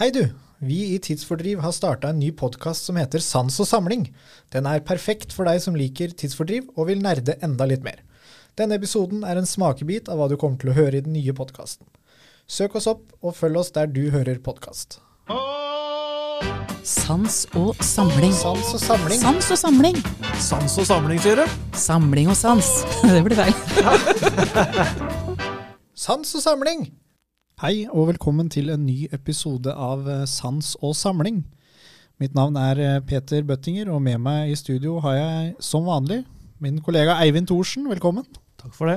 Hei du! Vi i Tidsfordriv har starta en ny podkast som heter Sans og samling. Den er perfekt for deg som liker tidsfordriv og vil nerde enda litt mer. Denne episoden er en smakebit av hva du kommer til å høre i den nye podkasten. Søk oss opp og følg oss der du hører podkast. Sans og samling. Sans og samling. Sans og samling. Sans og samling, sier du? Samling og sans. Det blir feil. Sans og samling! Hei og velkommen til en ny episode av eh, Sans og samling. Mitt navn er eh, Peter Bøttinger, og med meg i studio har jeg som vanlig min kollega Eivind Thorsen. Velkommen. Takk for det.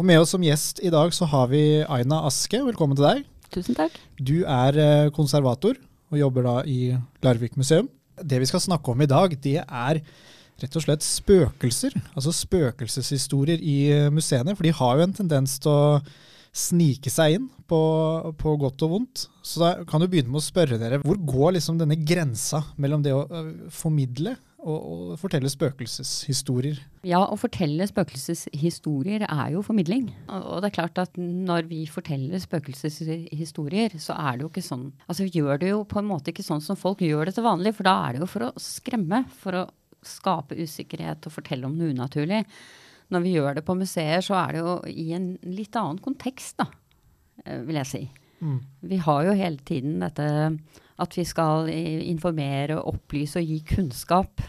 Og med oss som gjest i dag så har vi Aina Aske. Velkommen til deg. Tusen takk. Du er eh, konservator og jobber da i Larvik museum. Det vi skal snakke om i dag, det er rett og slett spøkelser. Altså spøkelseshistorier i museene. For de har jo en tendens til å snike seg inn på, på godt og vondt. Så da kan du begynne med å spørre dere, hvor går liksom denne grensa mellom det å formidle og, og fortelle spøkelseshistorier? Ja, å fortelle spøkelseshistorier er jo formidling. Og og det er klart at når vi forteller spøkelseshistorier, så er det jo ikke sånn Altså vi gjør det jo på en måte ikke sånn som folk gjør det til vanlig, for da er det jo for å skremme, for å skape usikkerhet og fortelle om noe unaturlig. Når vi gjør det på museer, så er det jo i en litt annen kontekst, da, eh, vil jeg si. Vi har jo hele tiden dette at vi skal informere, opplyse og gi kunnskap.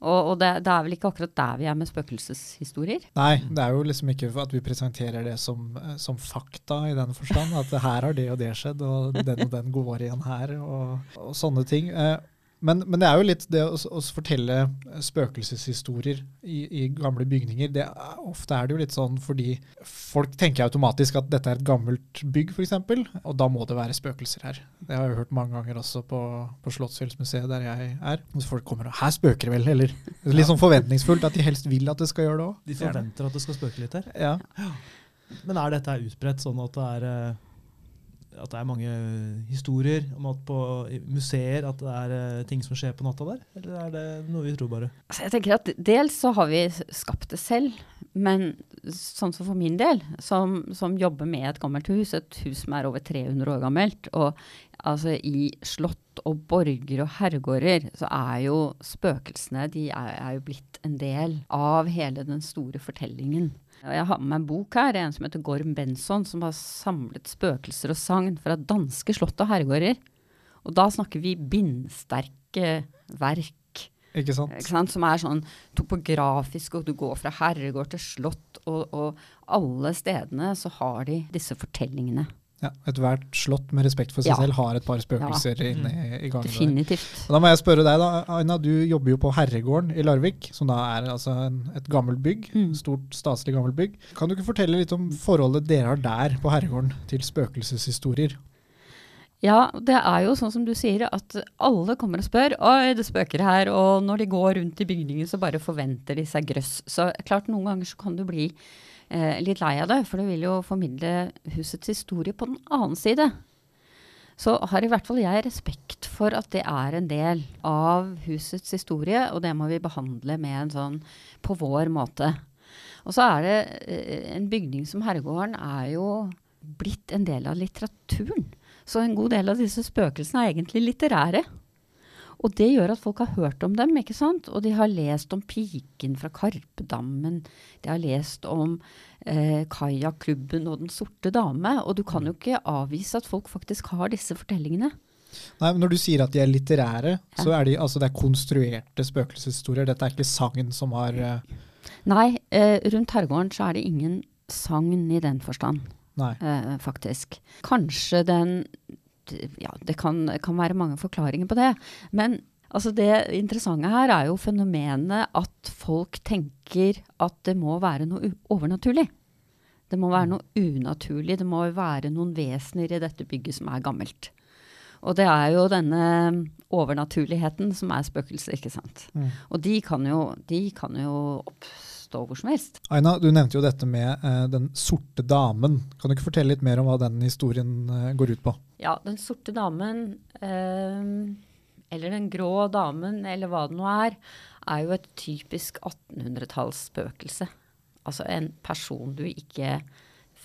Og, og det, det er vel ikke akkurat der vi er med spøkelseshistorier. Nei, det er jo liksom ikke at vi presenterer det som, eh, som fakta i den forstand. At her har det og det skjedd, og den og den går igjen her, og, og sånne ting. Eh, Men, men det er jo litt det å, å fortelle spøkelseshistorier i, i gamle bygninger. Det er, ofte er det jo litt sånn fordi folk tenker automatisk at dette er et gammelt bygg, f.eks., og da må det være spøkelser her. Det har jeg hørt mange ganger også på, på Slottsfjellsmuseet, der jeg er. Hvis folk kommer og 'her spøker det vel', eller litt sånn forventningsfullt at de helst vil at det skal gjøre det òg. De forventer at det skal spøke litt her. Ja. Men er dette utbredt sånn at det er, eh, at det er mange historier om at på museer at det er eh, ting som skjer på natta der? Eller er det noe vi tror bare? Altså, jeg tenker at Dels så har vi skapt det selv, men sånn som for min del, som, som jobber med et gammelt hus, et hus som er over 300 år gammelt, og altså i slott og borger og herregårder, så er jo spøkelsene de er, er jo blitt en del av hele den store fortellingen. Jeg har med meg en bok her, en som heter Gorm Benson, som har samlet spøkelser og sagn fra danske slott og herregårder. Og da snakker vi bindsterke verk Ikke sant? ikke sant? Som er sånn topografisk, og du går fra herregård til slott, og, og alle stedene så har de disse fortellingene. Ja, Ethvert slott med respekt for seg Ja. selv har et par spøkelser inne i, i gangene. der. Definitivt. Og Da må jeg spørre deg, da, Aina. Du jobber jo på Herregården i Larvik, som da er altså en, et gammelt bygg. Mm. Stort, staselig gammelt bygg. Kan du ikke fortelle litt om forholdet dere har der på Herregården til spøkelseshistorier? Ja, det er jo sånn som du sier, at alle kommer og spør Oi, det spøker her. Og når de går rundt i bygningen, så bare forventer de seg grøss. Så klart, noen ganger så kan du bli eh, litt lei av det, for det vil jo formidle husets historie på den annen side. Så har i hvert fall jeg respekt for at det er en del av husets historie, og det må vi behandle med en sånn på vår måte. Og så er det eh, en bygning som Herregården er jo blitt en del av litteraturen. Så en god del av disse spøkelsene er egentlig litterære. Og det gjør at folk har hørt om dem, ikke sant? Og de har lest om piken fra Karpedammen. De har lest om eh, kajakklubben og Den sorte dame. Og du kan jo ikke avvise at folk faktisk har disse fortellingene. Nei, men Når du sier at de er litterære, Ja. så er de, altså det er konstruerte spøkelseshistorier. Dette er ikke sagn som har eh, Nei, eh, rundt Herregården så er det ingen sagn i den forstand. Eh, faktisk. Kanskje den Ja, det kan, kan være mange forklaringer på det. Men altså det interessante her er jo fenomenet at folk tenker at det må være noe overnaturlig. Det må være noe unaturlig. Det må være noen vesener i dette bygget som er gammelt. Og det er jo denne overnaturligheten som er spøkelset, ikke sant. Mm. Og de kan jo, de kan jo oppstå hvor som helst. Aina, du nevnte jo dette med eh, Den sorte damen. Kan du ikke fortelle litt mer om hva den historien eh, går ut på? Ja, den sorte damen, eh, eller den grå damen, eller hva det nå er, er jo et typisk 1800-tallsspøkelse. Altså en person du ikke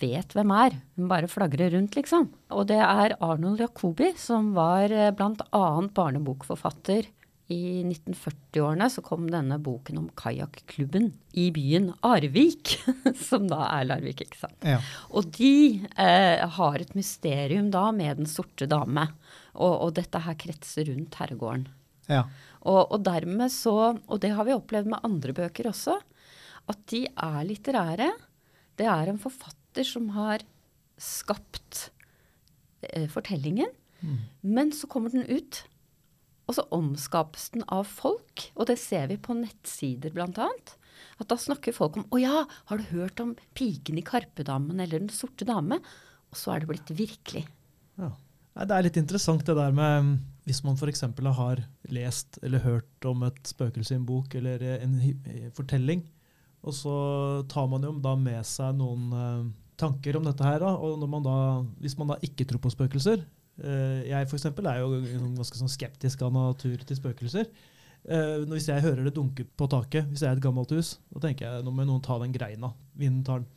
vet hvem er. Hun bare flagrer rundt, liksom. Og det er Arnold Jacobi, som var eh, bl.a. barnebokforfatter. I 1940-årene så kom denne boken om kajakklubben i byen Arvik, som da er Larvik, ikke sant. Ja. Og de eh, har et mysterium da med Den sorte dame. Og, og dette her kretser rundt herregården. ja. Og, og dermed så, og det har vi opplevd med andre bøker også, at de er litterære. Det er en forfatter som har skapt eh, fortellingen, men så kommer den ut. Og så omskapes den av folk, og det ser vi på nettsider bl.a. At da snakker folk om 'Å ja, har du hørt om piken i Karpedammen eller Den sorte dame?' Og så er det blitt virkelig. Ja. Det er litt interessant det der med hvis man f.eks. har lest eller hørt om et spøkelse i en bok eller en fortelling, og så tar man jo da med seg noen eh, tanker om dette her. Da, og man da, hvis man da ikke tror på spøkelser eh, Jeg for eksempel er jo sånn ganske sånn skeptisk av natur til spøkelser. Eh, hvis jeg hører det dunke på taket, hvis jeg er et gammelt hus, da tenker jeg nå må noen ta den greina. Vinden tar den.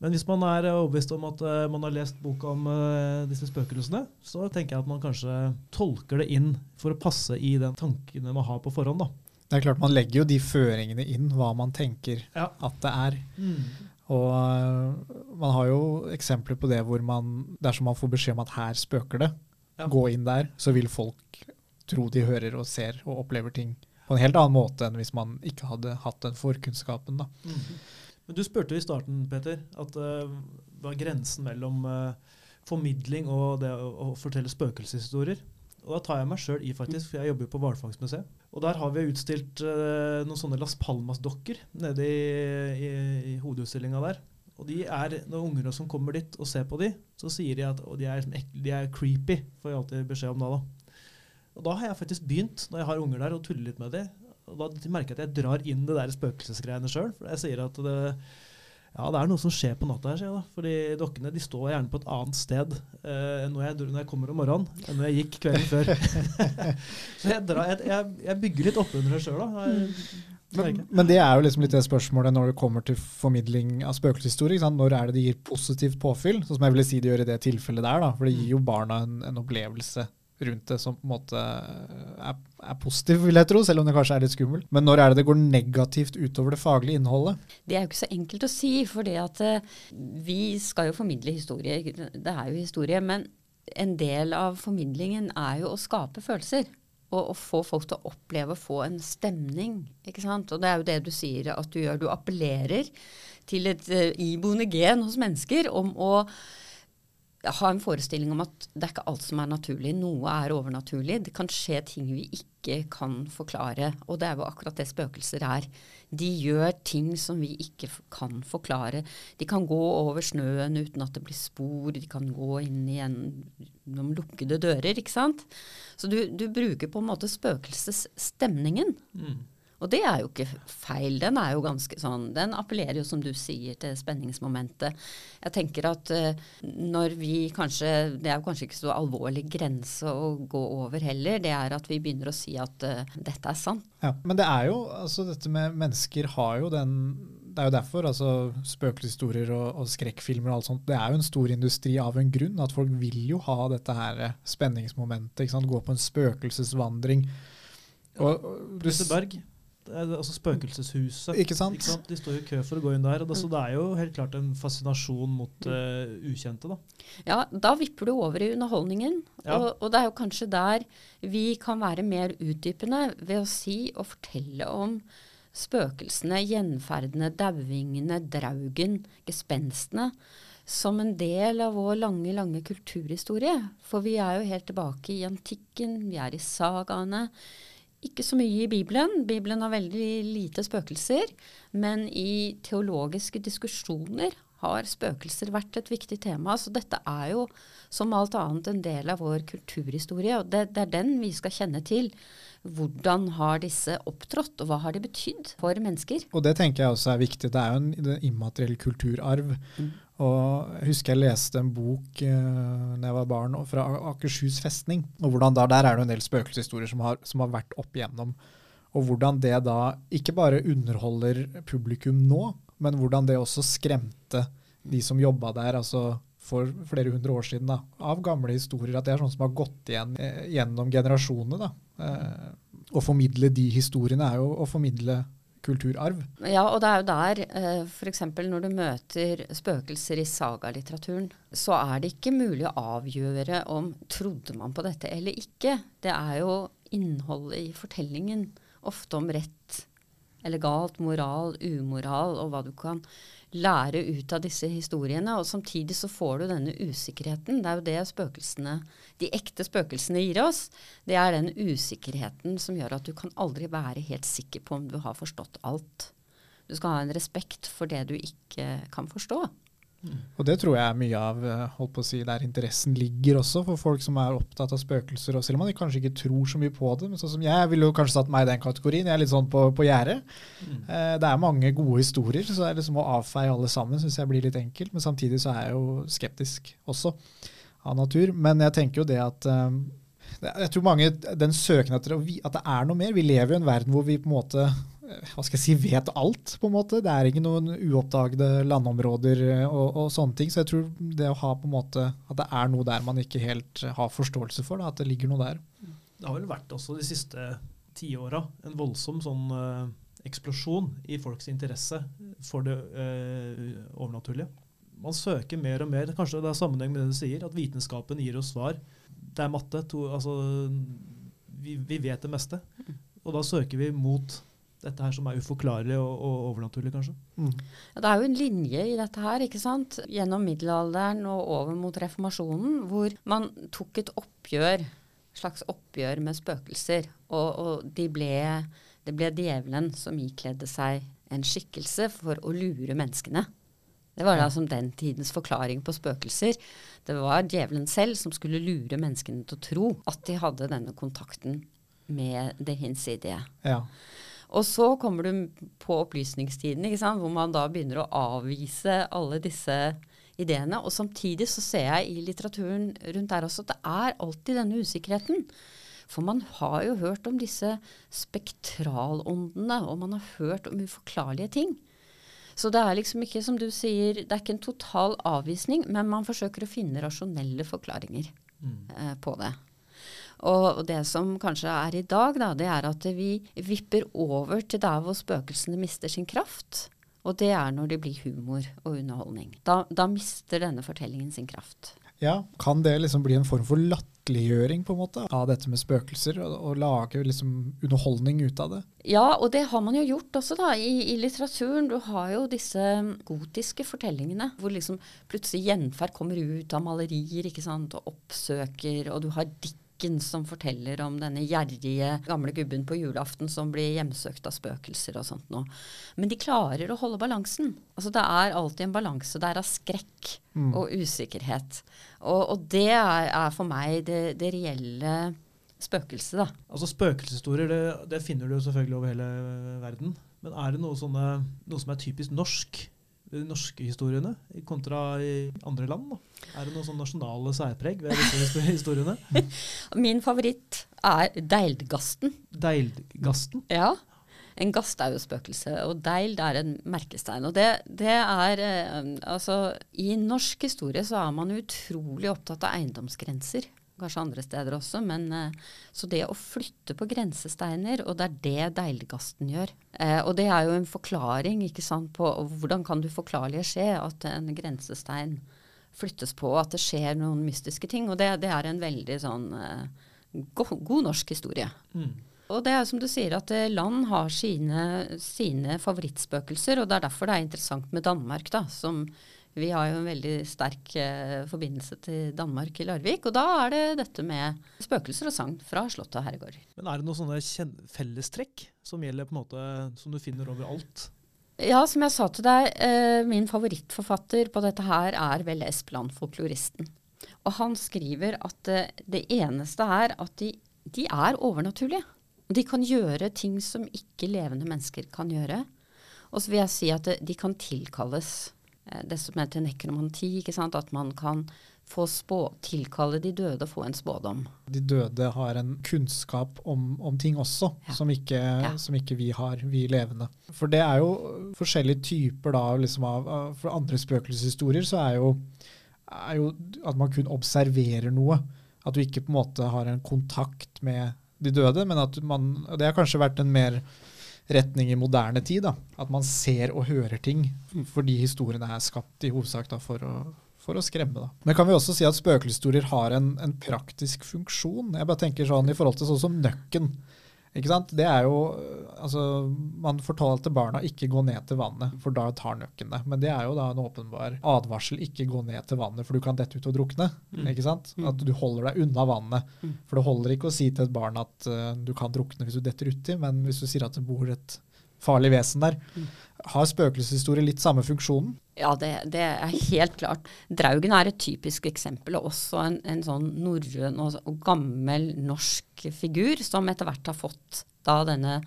Men hvis man er overbevist om at eh, man har lest boka om eh, disse spøkelsene, så tenker jeg at man kanskje tolker det inn for å passe i den tankene man har på forhånd. da. Det er klart Man legger jo de føringene inn, hva man tenker Ja. at det er. Og øh, man har jo eksempler på det hvor man dersom man får beskjed om at her spøker det, Ja. gå inn der, så vil folk tro de hører og ser og opplever ting på en helt annen måte enn hvis man ikke hadde hatt den forkunnskapen. da. Men Du spurte i starten, Peter, at uh, hva er grensen mellom uh, formidling og det å, å fortelle spøkelseshistorier. Og da tar jeg meg sjøl i, faktisk, for jeg jobber jo på hvalfangstmuseet. Og der har vi utstilt uh, noen sånne Las Palmas-dokker nede i, i, i hovedutstillinga der. Og de er, når unger som kommer dit og ser på de, så sier de at de, er, de er creepy, får jeg alltid beskjed om da. da. Og da har jeg faktisk begynt, når jeg har unger der, å tulle litt med de. Og da merker jeg at jeg drar inn det der spøkelsesgreiene sjøl. For jeg sier at det, ja, det er noe som skjer på natta her, sier jeg da. Fordi dokkene de står gjerne på et annet sted eh, når, jeg, når jeg kommer om morgenen, enn når jeg gikk kvelden før. så jeg, drar, jeg, jeg, bygger litt oppunder det sjøl, da. Men, men det er jo liksom litt det spørsmålet når det kommer til formidling av spøkelseshistorie. Når er det det gir positivt påfyll? Sånn som jeg ville si det gjør i det tilfellet der. da, For det gir jo barna en, en opplevelse rundt det som på en måte er, er positiv, vil jeg tro, selv om det kanskje er litt skummelt. Men når er det det går negativt utover det faglige innholdet? Det er jo ikke så enkelt å si, for vi skal jo formidle historie. Det er jo historie. Men en del av formidlingen er jo å skape følelser. Og å få folk til å oppleve å få en stemning. ikke sant? Og det er jo det du sier at du gjør. Du appellerer til et uh, iboende gen hos mennesker om å ha en forestilling om at det er ikke alt som er naturlig. Noe er overnaturlig. Det kan skje ting vi ikke kan forklare. Og det er jo akkurat det spøkelser er. De gjør ting som vi ikke kan forklare. De kan gå over snøen uten at det blir spor. De kan gå inn i en, gjennom lukkede dører, ikke sant. Så du, du bruker på en måte spøkelsesstemningen. Og det er jo ikke feil. Den er jo ganske sånn Den appellerer jo, som du sier, til spenningsmomentet. Jeg tenker at uh, når vi kanskje Det er jo kanskje ikke så alvorlig grense å gå over heller. Det er at vi begynner å si at uh, dette er sant. Ja, Men det er jo, altså dette med mennesker har jo den Det er jo derfor altså spøkelseshistorier og, og skrekkfilmer og alt sånt, det er jo en stor industri av en grunn. At folk vil jo ha dette her spenningsmomentet. ikke sant, Gå på en spøkelsesvandring. Og, og du, altså Spøkelseshuset. Ikke sant? De står jo i kø for å gå inn der. Og det, så det er jo helt klart en fascinasjon mot uh, ukjente. da. Ja, da vipper du over i underholdningen. Ja. Og, og det er jo kanskje der vi kan være mer utdypende ved å si og fortelle om spøkelsene, gjenferdene, dauingene, draugen, gespenstene. Som en del av vår lange, lange kulturhistorie. For vi er jo helt tilbake i antikken, vi er i sagaene. Ikke så mye i Bibelen. Bibelen har veldig lite spøkelser. Men i teologiske diskusjoner har spøkelser vært et viktig tema. Så dette er jo som alt annet en del av vår kulturhistorie. Og det, det er den vi skal kjenne til. Hvordan har disse opptrådt, og hva har de betydd for mennesker? Og det tenker jeg også er viktig. Det er jo en er immateriell kulturarv. Og jeg husker jeg leste en bok uh, da jeg var barn, fra Akershus festning. Og hvordan da, Der er det en del spøkelseshistorier som som har vært opp igjennom. Og hvordan det da ikke bare underholder publikum nå, men hvordan det også skremte de som jobba der altså for flere hundre år siden, da, av gamle historier. At det er sånn som har gått igjen eh, gjennom generasjonene. Eh, å formidle de historiene er jo å formidle kulturarv. Ja, og det er jo der eh, f.eks. når du møter spøkelser i sagalitteraturen, så er det ikke mulig å avgjøre om trodde man på dette eller ikke. Det er jo innholdet i fortellingen, ofte om rett eller galt, moral, umoral, og hva du kan lære ut av disse historiene. Og samtidig så får du denne usikkerheten. Det er jo det spøkelsene, de ekte spøkelsene gir oss. Det er den usikkerheten som gjør at du kan aldri være helt sikker på om du har forstått alt. Du skal ha en respekt for det du ikke kan forstå. Og det tror jeg er mye av eh, holdt på å si, der interessen ligger også, for folk som er opptatt av spøkelser. og Selv om man kanskje ikke tror så mye på det. men sånn som Jeg ville jo kanskje satt meg i den kategorien. Jeg er litt sånn på, på gjerdet. Mm. Eh, det er mange gode historier, så det er liksom å avfeie alle sammen syns jeg blir litt enkelt. Men samtidig så er jeg jo skeptisk også av natur. Men jeg tenker jo det at eh, jeg tror mange, den søken etter at det er noe mer. Vi lever jo i en verden hvor vi på en måte hva skal jeg si, vet alt, på en måte. Det er ikke noen uoppdagede landområder eh, og, og, sånne ting. Så jeg tror det å ha på en måte, at det er noe der man ikke helt har forståelse for, da, at det ligger noe der. Det har vel vært også de siste tiåra en voldsom sånn uh, eksplosjon i folks interesse for det uh, overnaturlige. Man søker mer og mer. Kanskje det er sammenheng med det du sier, at vitenskapen gir oss svar. Det er matte. To, altså, vi, vi vet det meste. Og da søker vi mot dette her som er uforklarlig og, og overnaturlig, kanskje. Mm. Ja, det er jo en linje i dette her, ikke sant? gjennom middelalderen og over mot reformasjonen, hvor man tok et oppgjør, slags oppgjør med spøkelser. Og, og de ble, det ble djevelen som ikledde seg en skikkelse for å lure menneskene. Det var da som den tidens forklaring på spøkelser. Det var djevelen selv som skulle lure menneskene til å tro at de hadde denne kontakten med det hinsidige. Ja. Og så kommer du på opplysningstiden, hvor man da begynner å avvise alle disse ideene. Og samtidig så ser jeg i litteraturen rundt der også at det er alltid denne usikkerheten. For man har jo hørt om disse spektralåndene, og man har hørt om uforklarlige ting. Så det er liksom ikke, som du sier, det er ikke en total avvisning, men man forsøker å finne rasjonelle forklaringer mm. eh, på det. Og det som kanskje er i dag, da, det er at vi vipper over til der hvor spøkelsene mister sin kraft. Og det er når det blir humor og underholdning. Da, da mister denne fortellingen sin kraft. Ja, Kan det liksom bli en form for latterliggjøring på en måte av dette med spøkelser, og, og, lage liksom underholdning ut av det? Ja, og det har man jo gjort også da, i, i litteraturen. Du har jo disse gotiske fortellingene hvor liksom plutselig gjenferd kommer ut av malerier ikke sant, og oppsøker, og du har dikt Dickens som forteller om denne gjerrige gamle gubben på julaften som blir hjemsøkt av spøkelser og sånt noe. Men de klarer å holde balansen. Altså Det er alltid en balanse der av skrekk mm. og usikkerhet. Og, og det er, er, for meg det, det reelle spøkelset, da. Altså Spøkelseshistorier det, det finner du selvfølgelig over hele verden. Men er det noe, sånne, noe som er typisk norsk? De norske historiene kontra i andre land? Da? Er det noen sånn nasjonale særpreg ved disse historiene? Min favoritt er Deildgasten. Deildgasten? Ja. En gast er jo spøkelse, og deild er en merkestein. Og det, det er eh, Altså, i norsk historie så er man utrolig opptatt av eiendomsgrenser kanskje andre steder også. Men, eh, så det å flytte på grensesteiner, og det er det Deilgasten gjør. Eh, og det er jo en forklaring ikke sant, på hvordan kan du forklarlige skje at en grensestein flyttes på, at det skjer noen mystiske ting. Og det, det er en veldig sånn eh, go, god norsk historie. Mm. Og det er som du sier at eh, land har sine, sine favorittspøkelser, og det er derfor det er interessant med Danmark, da, som vi har jo en veldig sterk eh, forbindelse til Danmark i Larvik. Og da er det dette med spøkelser og sang fra slottet og herregård. Men er det noen sånne fellestrekk som gjelder på en måte, som du finner overalt? Ja, som jeg sa til deg, eh, min favorittforfatter på dette her er vel Espeland, folkloristen. Og han skriver at eh, det eneste er at de, de er overnaturlige. De kan gjøre ting som ikke levende mennesker kan gjøre. Og så vil jeg si at de kan tilkalles. Eh, det som heter nekromanti. At man kan få spå, tilkalle de døde og få en spådom. De døde har en kunnskap om, om ting også, Ja. som, ikke, Ja. som ikke vi har, vi levende. For det er jo forskjellige typer da, liksom av, av For andre spøkelseshistorier så er jo, er jo at man kun observerer noe. At du ikke på en måte har en kontakt med de døde, men at man Det har kanskje vært en mer retning i moderne tid. da, At man ser og hører ting fordi historiene er skapt i hovedsak da, for å for å skremme. Da. Men kan vi også si at spøkelseshistorier har en, en praktisk funksjon? Jeg bare tenker sånn i forhold til sånn som nøkken. Ikke sant? Det er jo, altså, Man fortalte barna ikke gå ned til vannet, for da tar nøkken det. Men det er jo da en åpenbar advarsel. Ikke gå ned til vannet, for du kan dette ut og drukne. ikke sant? At du holder deg unna vannet. Mm. For det holder ikke å si til et barn at uh, du kan drukne hvis du detter uti, men hvis du sier at det bor et farlig vesen der. Har spøkelseshistorie litt samme funksjonen? Ja, det, det er helt klart. Draugen er et typisk eksempel, og også en, en sånn norrøn og, gammel norsk figur som etter hvert har fått da denne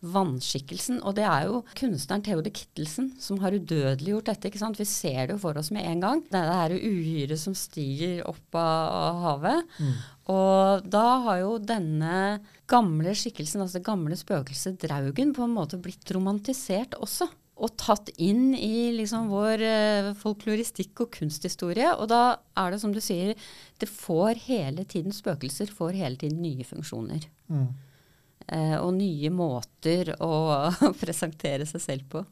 vannskikkelsen. Og det er jo kunstneren Theodor Kittelsen som har udødeliggjort dette. ikke sant? Vi ser det jo for oss med en gang. Det er jo uhyret som stiger opp av, havet. havet. Og da har jo denne gamle skikkelsen, altså det gamle spøkelset Draugen, på en måte blitt romantisert også. Og tatt inn i liksom vår eh, folkloristikk og kunsthistorie. Og da er det som du sier, det får hele tiden spøkelser får hele tiden nye funksjoner. Mm. Eh, og nye måter å presentere seg selv på.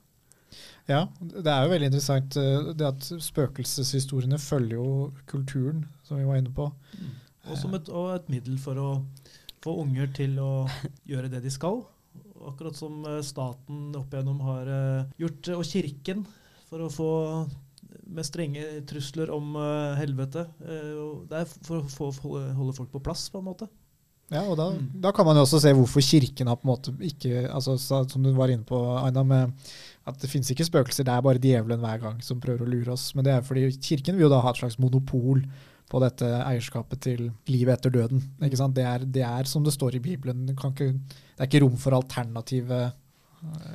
Ja, det er jo veldig interessant eh, det at spøkelseshistoriene følger jo kulturen, som vi var inne på. Og som et, og et middel for å få unger til å gjøre det de skal. Akkurat som eh, staten opp igjennom har gjort, og kirken, for å få med strenge trusler om helvete. Eh, det er for å få, holde folk på plass, på en måte. Ja, og da, Mm. da kan man jo også se hvorfor kirken har på en måte ikke altså, Som du var inne på, Aina, med at det finnes ikke spøkelser, det er bare djevelen hver gang som prøver å lure oss. Men det er fordi kirken vil jo da ha et slags monopol på dette eierskapet til livet etter døden. Det, er, det er som det står i Bibelen. Ikke, det er ikke rom for alternative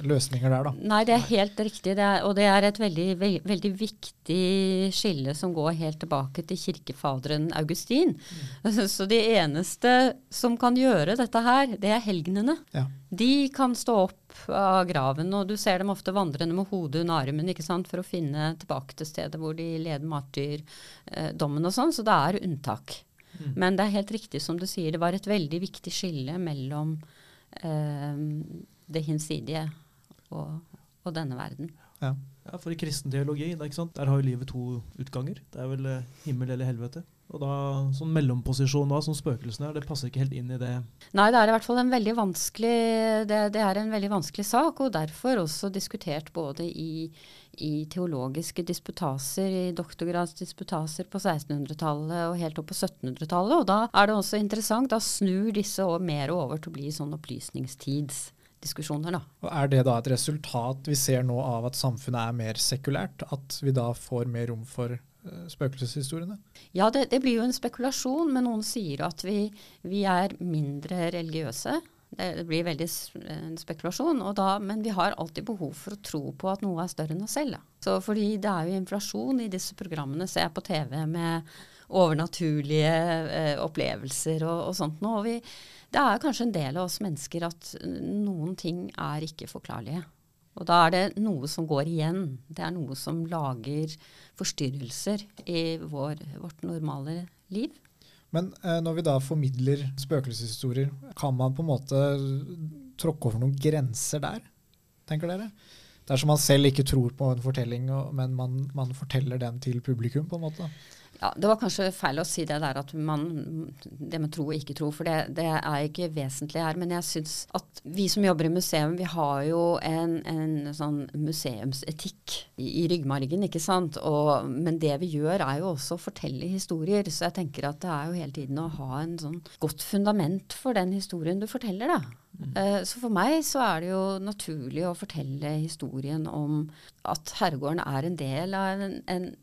løsninger der, da. Nei, det er helt riktig. Det er, og det er et veldig, ve veldig viktig skille som går helt tilbake til kirkefaderen Augustin. Så de eneste som kan gjøre dette her, det er helgenene. Ja. De kan stå opp av graven, og du ser dem ofte vandrende med hodet under armen ikke sant, for å finne tilbake til stedet hvor de led martyrdommen og sånn. Så det er unntak. Mm. Men det er helt riktig som du sier, det var et veldig viktig skille mellom eh, det hinsidige og, og denne verden. Ja. Ja, For i kristen teologi, det er ikke sant? der har jo livet to utganger. Det er vel eh, himmel eller helvete. Og da, sånn mellomposisjon da, som spøkelsene er, det passer ikke helt inn i det. Nei, det er i hvert fall en veldig vanskelig det, det er en veldig vanskelig sak, og derfor også diskutert både i, i teologiske disputaser, i doktorgradsdisputaser på 1600-tallet og helt opp på 1700-tallet. Og da er det også interessant, da snur disse også mer over til å bli sånn opplysningstidsdiskusjoner, da. Og Er det da et resultat vi ser nå av at samfunnet er mer sekulært? At vi da får mer rom for eh, spøkelseshistoriene? Ja, det, det blir jo en spekulasjon, men noen sier at vi, vi er mindre religiøse. Det, blir veldig en spekulasjon, og da, men vi har alltid behov for å tro på at noe er større enn oss selv. Da. Så fordi det er jo inflasjon i disse programmene, ser jeg på TV med overnaturlige eh, opplevelser og, og sånt noe. Og vi, det er kanskje en del av oss mennesker at noen ting er ikke forklarlige. Og da er det noe som går igjen. Det er noe som lager forstyrrelser i vår, vårt normale liv. Men eh, når vi da formidler spøkelseshistorier, kan man på en måte tråkke over noen grenser der, tenker dere? Dersom man selv ikke tror på en fortelling, men man, man forteller den til publikum, på en måte. Ja, Det var kanskje feil å si det der at man Det med tro og ikke tro, for det, det er ikke vesentlig her. Men jeg syns at vi som jobber i museum, vi har jo en, en sånn museumsetikk i, i ryggmargen, ikke sant. Og, men det vi gjør er jo også å fortelle historier. Så jeg tenker at det er jo hele tiden å ha en sånn godt fundament for den historien du forteller, da. Mm. Så for meg så er det jo naturlig å fortelle historien om at herregården er en del av en, en eh,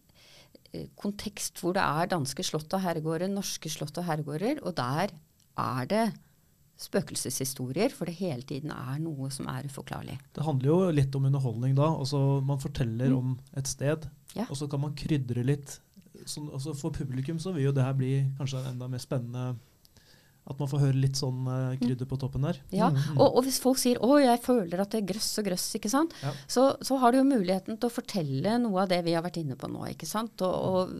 kontekst hvor det er danske slott og herregårder, norske slott og herregårder, og der er det spøkelseshistorier, for det hele tiden er noe som er uforklarlig. Det handler jo litt om underholdning da. Altså, man forteller om et sted, Ja. og så kan man krydre litt Så, altså For publikum så vil jo det her bli kanskje enda mer spennende. At man får høre litt sånn uh, krydder på toppen der. Ja, Mm. og, og hvis folk sier 'å, jeg føler at det er grøss og grøss', ikke sant? Ja. Så, så har du jo muligheten til å fortelle noe av det vi har vært inne på nå. ikke sant? Og,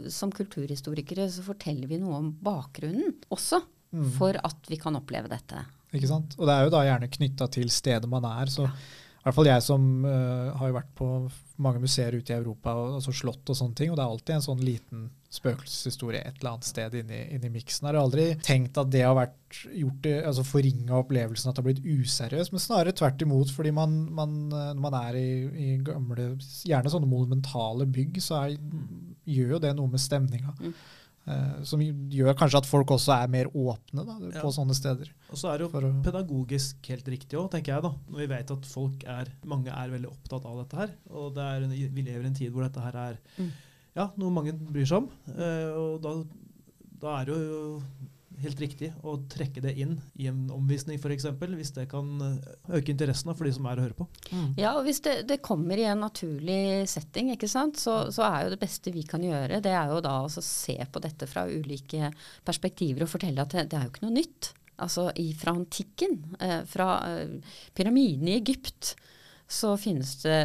og som kulturhistorikere så forteller vi noe om bakgrunnen også, Mm. for at vi kan oppleve dette. Ikke sant? Og det er jo da gjerne knytta til stedet man er. Så i hvert fall jeg som uh, har vært på mange museer ute i Europa, og, altså slott og sånne ting, og det er alltid en sånn liten spøkelseshistorie et eller annet sted inni, inni miksen. Jeg har aldri tenkt at det har vært gjort altså forringa opplevelsen at det har blitt useriøst, men snarere tvert imot. fordi man, man, eh, når man er i, i gamle, gjerne sånne monumentale bygg, så er, gjør jo det noe med stemninga. Mm. Eh, som gjør kanskje at folk også er mer åpne da, Ja. på sånne steder. Og så er det jo å, pedagogisk helt riktig òg, tenker jeg. da. Når vi vet at folk er, mange er veldig opptatt av dette her. Og det er en, vi lever i en tid hvor dette her er Mm. ja, noe mange bryr seg om. Eh, og da, da er det jo helt riktig å trekke det inn i en omvisning f.eks. Hvis det kan eh, øke interessen for de som er å høre på. Ja, og hvis det, det kommer i en naturlig setting, ikke sant, så, så er jo det beste vi kan gjøre, det er jo da å se på dette fra ulike perspektiver og fortelle at det, det er jo ikke noe nytt. Altså i, fra antikken, eh, fra eh, pyramidene i Egypt, så finnes det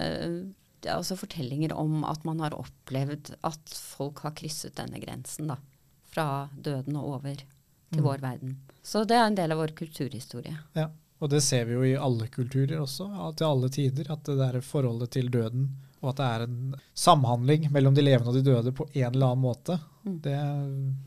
altså fortellinger om at man har opplevd at folk har krysset denne grensen, da. Fra døden og over til Mm. vår verden. Så det er en del av vår kulturhistorie. Ja, og det ser vi jo i alle kulturer også, til alle tider. At det der forholdet til døden, og at det er en samhandling mellom de levende og de døde på en eller annen måte. Mm. Det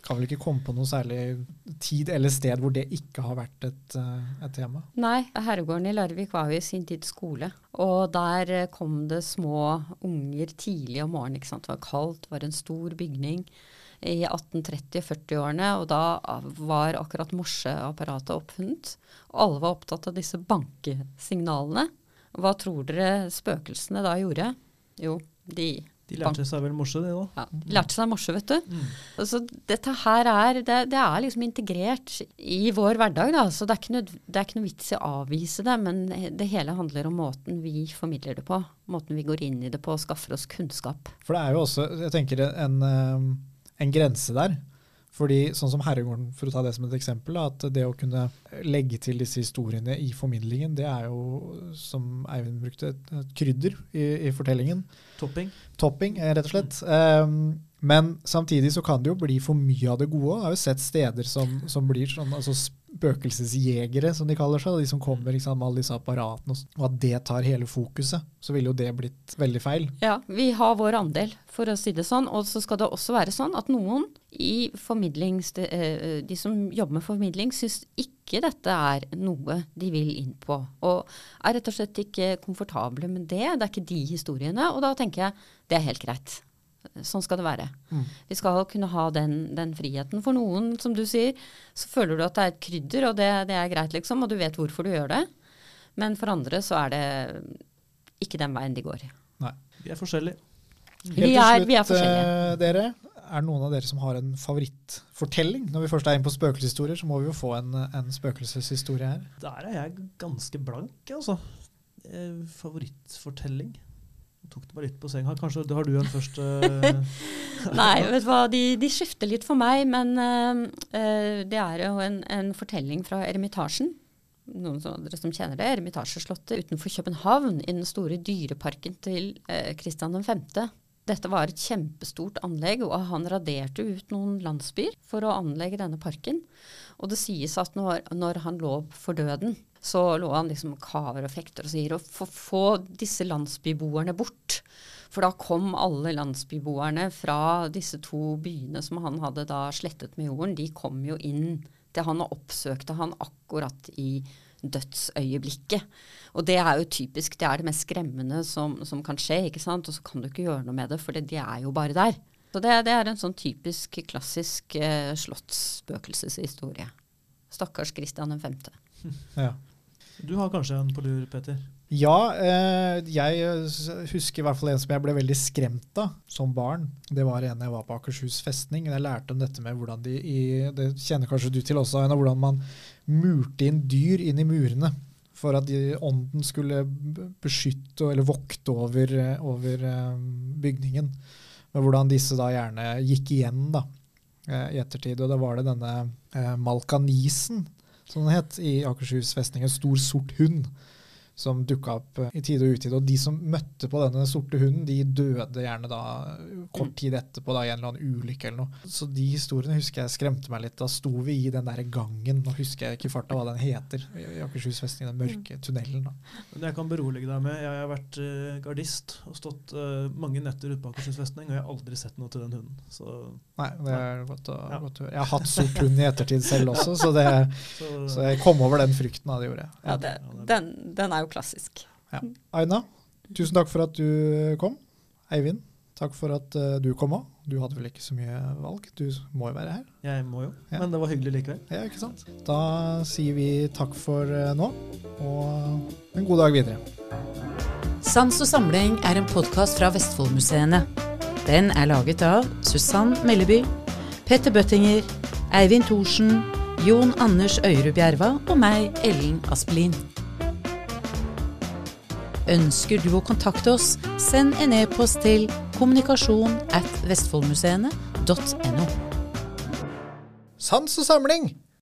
kan vel ikke komme på noe særlig tid eller sted hvor det ikke har vært et, eh, et tema. Nei, herregården i Larvik var jo i sin tid skole. Og der eh, kom det små unger tidlig om morgenen. Det var kaldt, det var en stor bygning i 1830-40-årene, Og da var akkurat morseapparatet oppfunnet. Og alle var opptatt av disse bankesignalene. Hva tror dere spøkelsene da gjorde? Jo, de De lærte seg vel morse, det òg. ja, de lærte seg morse, vet du. Mm. Altså, dette her er, det, det er liksom integrert i vår hverdag, da. Så det er, ikke nød, det er ikke noe vits i å avvise det, men det hele handler om måten vi formidler det på. Måten vi går inn i det på og skaffer oss kunnskap. For det er jo også, jeg tenker, en, eh, en grense der. Fordi sånn som Herregården, for å ta det som et eksempel, at det å kunne legge til disse historiene i formidlingen, det er jo, som Eivind brukte, et, krydder i, i fortellingen. Topping. Topping, eh, rett og slett. Um, men samtidig så kan det jo bli for mye av det gode. Jeg har jo sett steder som, som blir sånn, altså spøkelsesjegere, som de kaller seg. De som kommer sant, med alle disse apparatene, og at det tar hele fokuset. Så ville jo det blitt veldig feil. Ja, vi har vår andel, for å si det sånn. Og så skal det også være sånn at noen i formidlings... eh, De som jobber med formidling, syns ikke dette er noe de vil inn på. Og er rett og slett ikke komfortable med det. Det er ikke de historiene. Og da tenker jeg det er helt greit. Sånn skal det være. Mm. Vi skal kunne ha den, den friheten. For noen, som du sier, så føler du at det er et krydder, og det, det er greit, liksom. Og du vet hvorfor du gjør det. Men for andre så er det ikke den veien de går. Vi er forskjellige. Helt Vi til er, slutt, vi er forskjellige. eh, dere, er det noen av dere som har en favorittfortelling? Når vi først er inne på spøkelseshistorier, så må vi jo få en, en spøkelseshistorie her. Der er jeg ganske blank, altså. Eh, favorittfortelling? Tok det bare litt på senga. Kanskje har du en først? eh, Nei, vet du hva, de, de skifter litt for meg, men eh, det er jo en, en fortelling fra Eremitasjen. Noen av dere som kjenner det, Eremitasjeslottet utenfor København, i den store dyreparken til uh, Kristian 5. Dette var et kjempestort anlegg, og han raderte ut noen landsbyer for å anlegge denne parken. Og det sies at når, når han lå for døden, så lå han liksom kaver og fekter og sier å få, disse landsbyboerne bort. For da kom alle landsbyboerne fra disse to byene som han hadde da slettet med jorden, de kom jo inn til han og oppsøkte han akkurat i dødsøyeblikket. Og det er jo typisk, det er det mest skremmende som, som kan skje, ikke sant. Og så kan du ikke gjøre noe med det, for de er jo bare der. Så det, det er en sånn typisk, klassisk eh, slottsspøkelseshistorie. Stakkars Kristian 5. Ja. Du har kanskje en på lur, Peter? Ja, eh, jeg husker i hvert fall en som jeg ble veldig skremt av som barn. Det var en jeg var på Akershus festning. Jeg lærte om dette med hvordan de i, Det kjenner kanskje du til også, hvordan man murte inn dyr inn i murene. For at de, ånden skulle beskytte eller vokte over, over eh, bygningen. Men hvordan disse da gjerne gikk igjen da, eh, i ettertid. Og da var det denne Malkanisen, som den het, i Akershus festning. En stor sort hund som dukka opp eh, i tide og utide. Og de som møtte på denne sorte hunden, de døde gjerne da kort tid etterpå da, i en eller annen ulykke eller noe. Så de historiene husker jeg skremte meg litt. Da sto vi i den der gangen, nå husker jeg ikke farta hva den heter, i Akershus festning, den mørke tunnelen. da. Men jeg kan berolige deg med, jeg har vært uh, gardist og stått uh, mange netter ute på Akershus festning, og jeg har aldri sett noe til den hunden. Så, Nei, det er godt å, Ja. godt å høre. Jeg har hatt sort hund i ettertid selv også, så, det, så, så jeg kom over den frykten. da, det gjorde jeg. Ja, det, den, den er jo klassisk. Ja. Aina, tusen takk for at du kom. Eivind, takk for at uh, du kom òg. Du hadde vel ikke så mye valg, du må jo være her. jeg må jo, Ja. men det var hyggelig likevel. Ja, ikke sant? Da sier vi takk for uh, nå, og en god dag videre. Sans og samling er en podkast fra Vestfoldmuseene. Den er laget av Susann Melleby, Petter Bøttinger, Eivind Thorsen, Jon Anders Øyrud Bjerva og meg, Ellen Aspelin. Ønsker du å kontakte oss, send en e-post til kommunikasjon at vestfoldmuseene.no. Sans og samling!